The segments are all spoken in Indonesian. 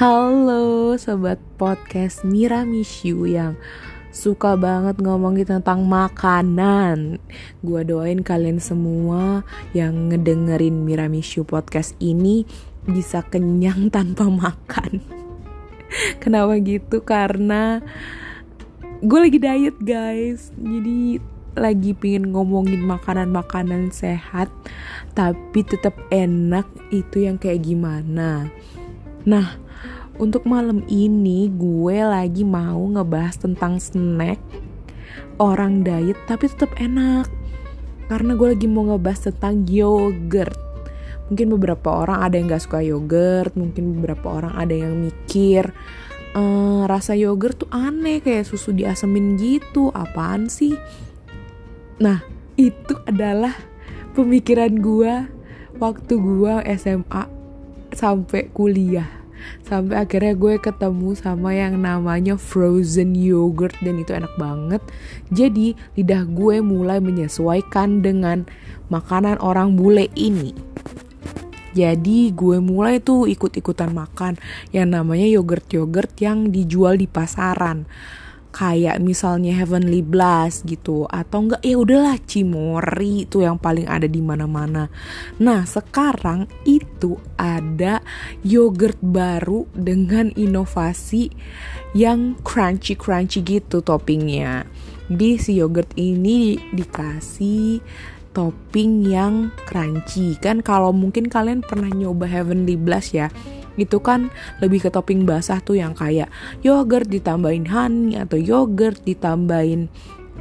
Halo sobat podcast Mira Mishu yang suka banget ngomongin tentang makanan. Gua doain kalian semua yang ngedengerin Mira Mishu podcast ini bisa kenyang tanpa makan. Kenapa gitu? Karena gue lagi diet guys. Jadi lagi pingin ngomongin makanan-makanan sehat tapi tetap enak itu yang kayak gimana. Nah, untuk malam ini gue lagi mau ngebahas tentang snack orang diet tapi tetap enak. Karena gue lagi mau ngebahas tentang yogurt. Mungkin beberapa orang ada yang gak suka yogurt, mungkin beberapa orang ada yang mikir ehm, rasa yogurt tuh aneh kayak susu diasemin gitu, apaan sih? Nah, itu adalah pemikiran gue waktu gue SMA sampai kuliah. Sampai akhirnya gue ketemu sama yang namanya frozen yogurt dan itu enak banget. Jadi lidah gue mulai menyesuaikan dengan makanan orang bule ini. Jadi gue mulai tuh ikut-ikutan makan yang namanya yogurt-yogurt yang dijual di pasaran kayak misalnya Heavenly Blast gitu atau enggak ya udahlah Cimori itu yang paling ada di mana-mana. Nah, sekarang itu ada yogurt baru dengan inovasi yang crunchy-crunchy gitu toppingnya. Di si yogurt ini dikasih topping yang crunchy. Kan kalau mungkin kalian pernah nyoba Heavenly Blast ya itu kan lebih ke topping basah tuh yang kayak yogurt ditambahin honey atau yogurt ditambahin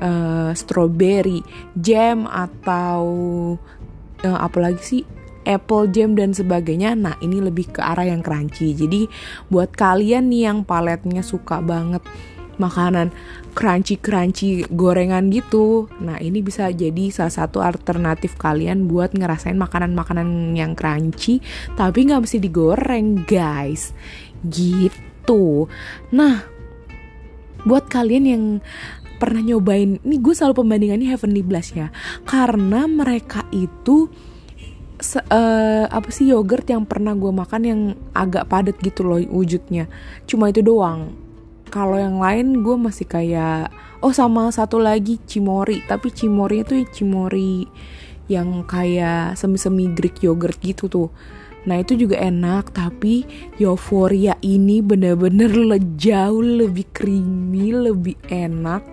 uh, strawberry jam atau uh, apalagi sih apple jam dan sebagainya. Nah, ini lebih ke arah yang crunchy. Jadi, buat kalian nih yang paletnya suka banget makanan crunchy-crunchy gorengan gitu. Nah, ini bisa jadi salah satu alternatif kalian buat ngerasain makanan-makanan yang crunchy tapi nggak mesti digoreng, guys. Gitu. Nah, buat kalian yang pernah nyobain, ini gue selalu pembandingannya Heavenly Blast ya. Karena mereka itu se uh, apa sih yogurt yang pernah gue makan yang agak padat gitu loh wujudnya. Cuma itu doang kalau yang lain gue masih kayak oh sama satu lagi cimori tapi cimori itu cimori yang kayak semi-semi Greek yogurt gitu tuh. Nah itu juga enak tapi euforia ini bener-bener le jauh lebih creamy, lebih enak.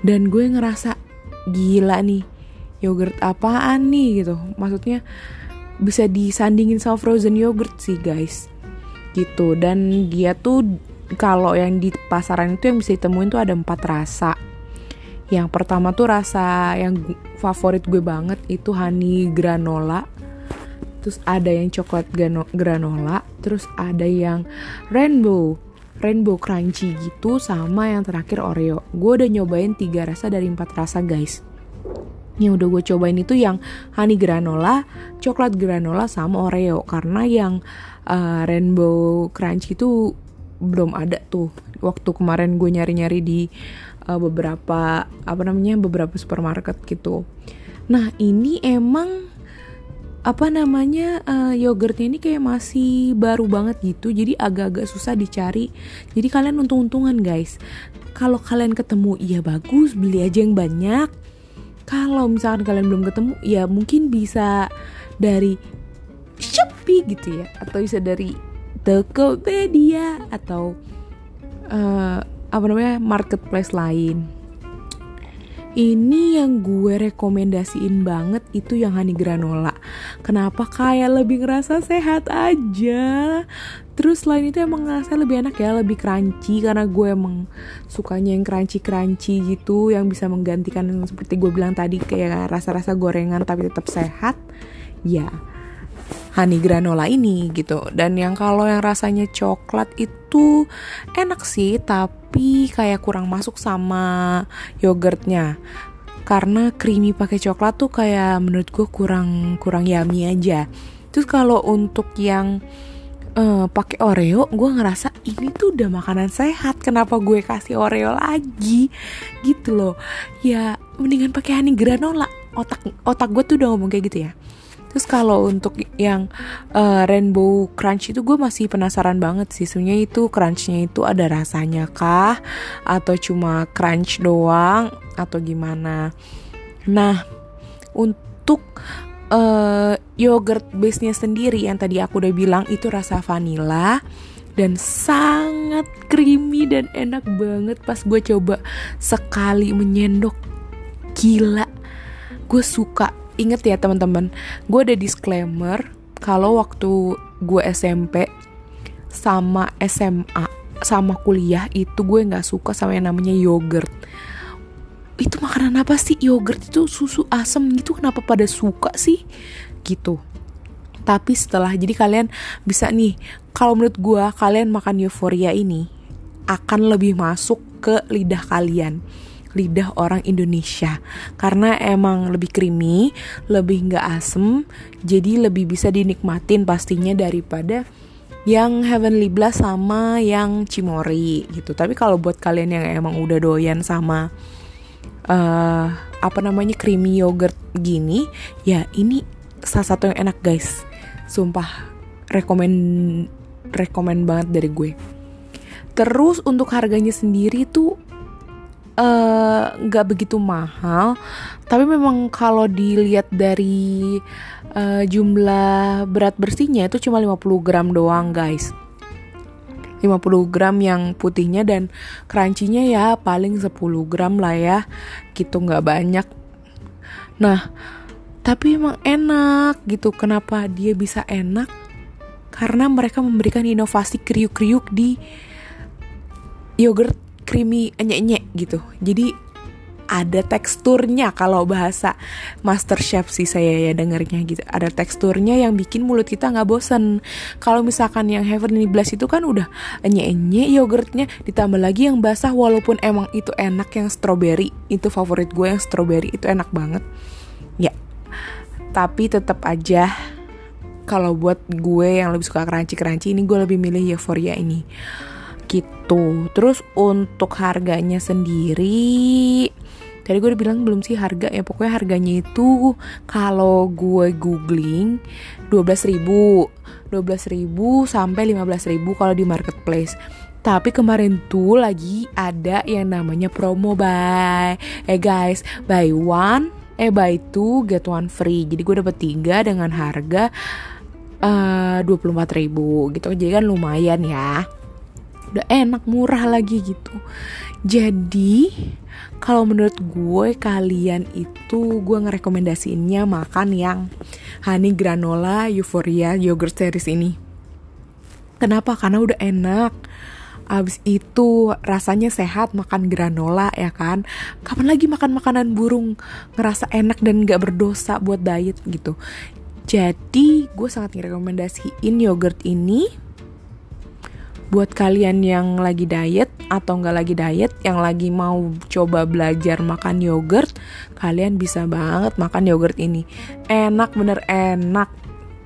Dan gue ngerasa gila nih yogurt apaan nih gitu. Maksudnya bisa disandingin sama frozen yogurt sih guys. Gitu. Dan dia tuh kalau yang di pasaran itu yang bisa ditemuin tuh ada empat rasa. Yang pertama tuh rasa yang favorit gue banget itu honey granola. Terus ada yang coklat granola terus ada yang rainbow rainbow crunchy gitu sama yang terakhir oreo. Gue udah nyobain tiga rasa dari empat rasa guys. Yang udah gue cobain itu yang honey granola, coklat granola sama oreo. Karena yang uh, rainbow crunchy itu belum ada tuh. Waktu kemarin gue nyari-nyari di uh, beberapa apa namanya beberapa supermarket gitu. Nah ini emang apa namanya uh, yogurtnya ini kayak masih baru banget gitu. Jadi agak-agak susah dicari. Jadi kalian untung-untungan guys. Kalau kalian ketemu ya bagus beli aja yang banyak. Kalau misalkan kalian belum ketemu ya mungkin bisa dari Shopee gitu ya. Atau bisa dari Tokopedia atau uh, apa namanya marketplace lain. Ini yang gue rekomendasiin banget itu yang honey granola. Kenapa kayak lebih ngerasa sehat aja. Terus selain itu emang ngerasa lebih enak ya, lebih crunchy karena gue emang sukanya yang crunchy-crunchy gitu yang bisa menggantikan seperti gue bilang tadi kayak rasa-rasa gorengan tapi tetap sehat. Ya, honey granola ini gitu dan yang kalau yang rasanya coklat itu enak sih tapi kayak kurang masuk sama yogurtnya karena creamy pakai coklat tuh kayak menurut gue kurang kurang yummy aja terus kalau untuk yang uh, pakai Oreo, gue ngerasa ini tuh udah makanan sehat. Kenapa gue kasih Oreo lagi? Gitu loh. Ya mendingan pakai honey granola. Otak otak gue tuh udah ngomong kayak gitu ya Terus kalau untuk yang uh, rainbow crunch itu gue masih penasaran banget sih. Sebenarnya itu crunchnya itu ada rasanya kah? Atau cuma crunch doang? Atau gimana? Nah, untuk uh, yogurt base-nya sendiri yang tadi aku udah bilang itu rasa vanilla dan sangat creamy dan enak banget pas gue coba sekali menyendok gila gue suka inget ya teman-teman gue ada disclaimer kalau waktu gue SMP sama SMA sama kuliah itu gue nggak suka sama yang namanya yogurt. Itu makanan apa sih? Yogurt itu susu asam gitu kenapa pada suka sih? Gitu. Tapi setelah jadi kalian bisa nih kalau menurut gue kalian makan euforia ini akan lebih masuk ke lidah kalian lidah orang Indonesia karena emang lebih creamy, lebih nggak asem, jadi lebih bisa dinikmatin pastinya daripada yang Heavenly Blast sama yang Cimori gitu. Tapi kalau buat kalian yang emang udah doyan sama uh, apa namanya creamy yogurt gini, ya ini salah satu yang enak guys. Sumpah rekomend rekomend banget dari gue. Terus untuk harganya sendiri tuh nggak uh, begitu mahal. Tapi memang kalau dilihat dari uh, jumlah berat bersihnya itu cuma 50 gram doang guys. 50 gram yang putihnya dan crunchy-nya ya paling 10 gram lah ya. Gitu nggak banyak. Nah tapi emang enak gitu. Kenapa dia bisa enak? Karena mereka memberikan inovasi kriuk-kriuk di yogurt creamy enyek-enyek gitu. Jadi ada teksturnya kalau bahasa master chef sih saya ya dengarnya gitu. Ada teksturnya yang bikin mulut kita nggak bosen. Kalau misalkan yang Heavenly Blast itu kan udah enye-enye yogurtnya ditambah lagi yang basah walaupun emang itu enak yang strawberry. Itu favorit gue yang strawberry itu enak banget. Ya. Tapi tetap aja kalau buat gue yang lebih suka crunchy-crunchy ini gue lebih milih Euphoria ini gitu. Terus untuk harganya sendiri tadi gue udah bilang belum sih harga ya pokoknya harganya itu kalau gue googling 12 ribu 12 ribu sampai 15 ribu kalau di marketplace. Tapi kemarin tuh lagi ada yang namanya promo buy. Eh guys buy one eh buy two get one free. Jadi gue dapet tiga dengan harga eh, 24 ribu gitu. Jadi kan lumayan ya udah enak murah lagi gitu. Jadi kalau menurut gue kalian itu gue ngerekomendasiinnya makan yang honey granola euphoria yogurt series ini. Kenapa? Karena udah enak. Abis itu rasanya sehat makan granola ya kan? Kapan lagi makan makanan burung Ngerasa enak dan gak berdosa buat diet gitu? Jadi gue sangat ngerekomendasiin yogurt ini buat kalian yang lagi diet atau nggak lagi diet yang lagi mau coba belajar makan yogurt kalian bisa banget makan yogurt ini enak bener enak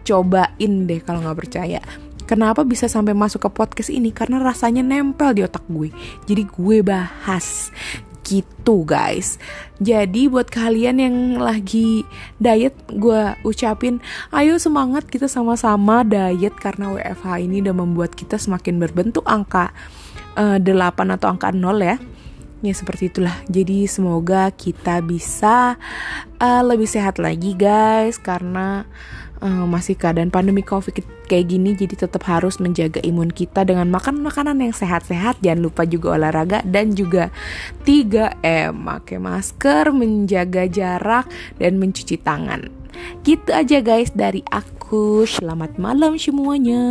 cobain deh kalau nggak percaya Kenapa bisa sampai masuk ke podcast ini? Karena rasanya nempel di otak gue. Jadi gue bahas gitu guys. Jadi buat kalian yang lagi diet gue ucapin ayo semangat kita sama-sama diet karena WFH ini udah membuat kita semakin berbentuk angka uh, eh, 8 atau angka 0 ya. Ya seperti itulah. Jadi semoga kita bisa uh, lebih sehat lagi guys karena uh, masih keadaan pandemi covid kayak gini jadi tetap harus menjaga imun kita dengan makan makanan yang sehat-sehat. Jangan lupa juga olahraga dan juga 3M pakai masker menjaga jarak dan mencuci tangan. Gitu aja guys dari aku. Selamat malam semuanya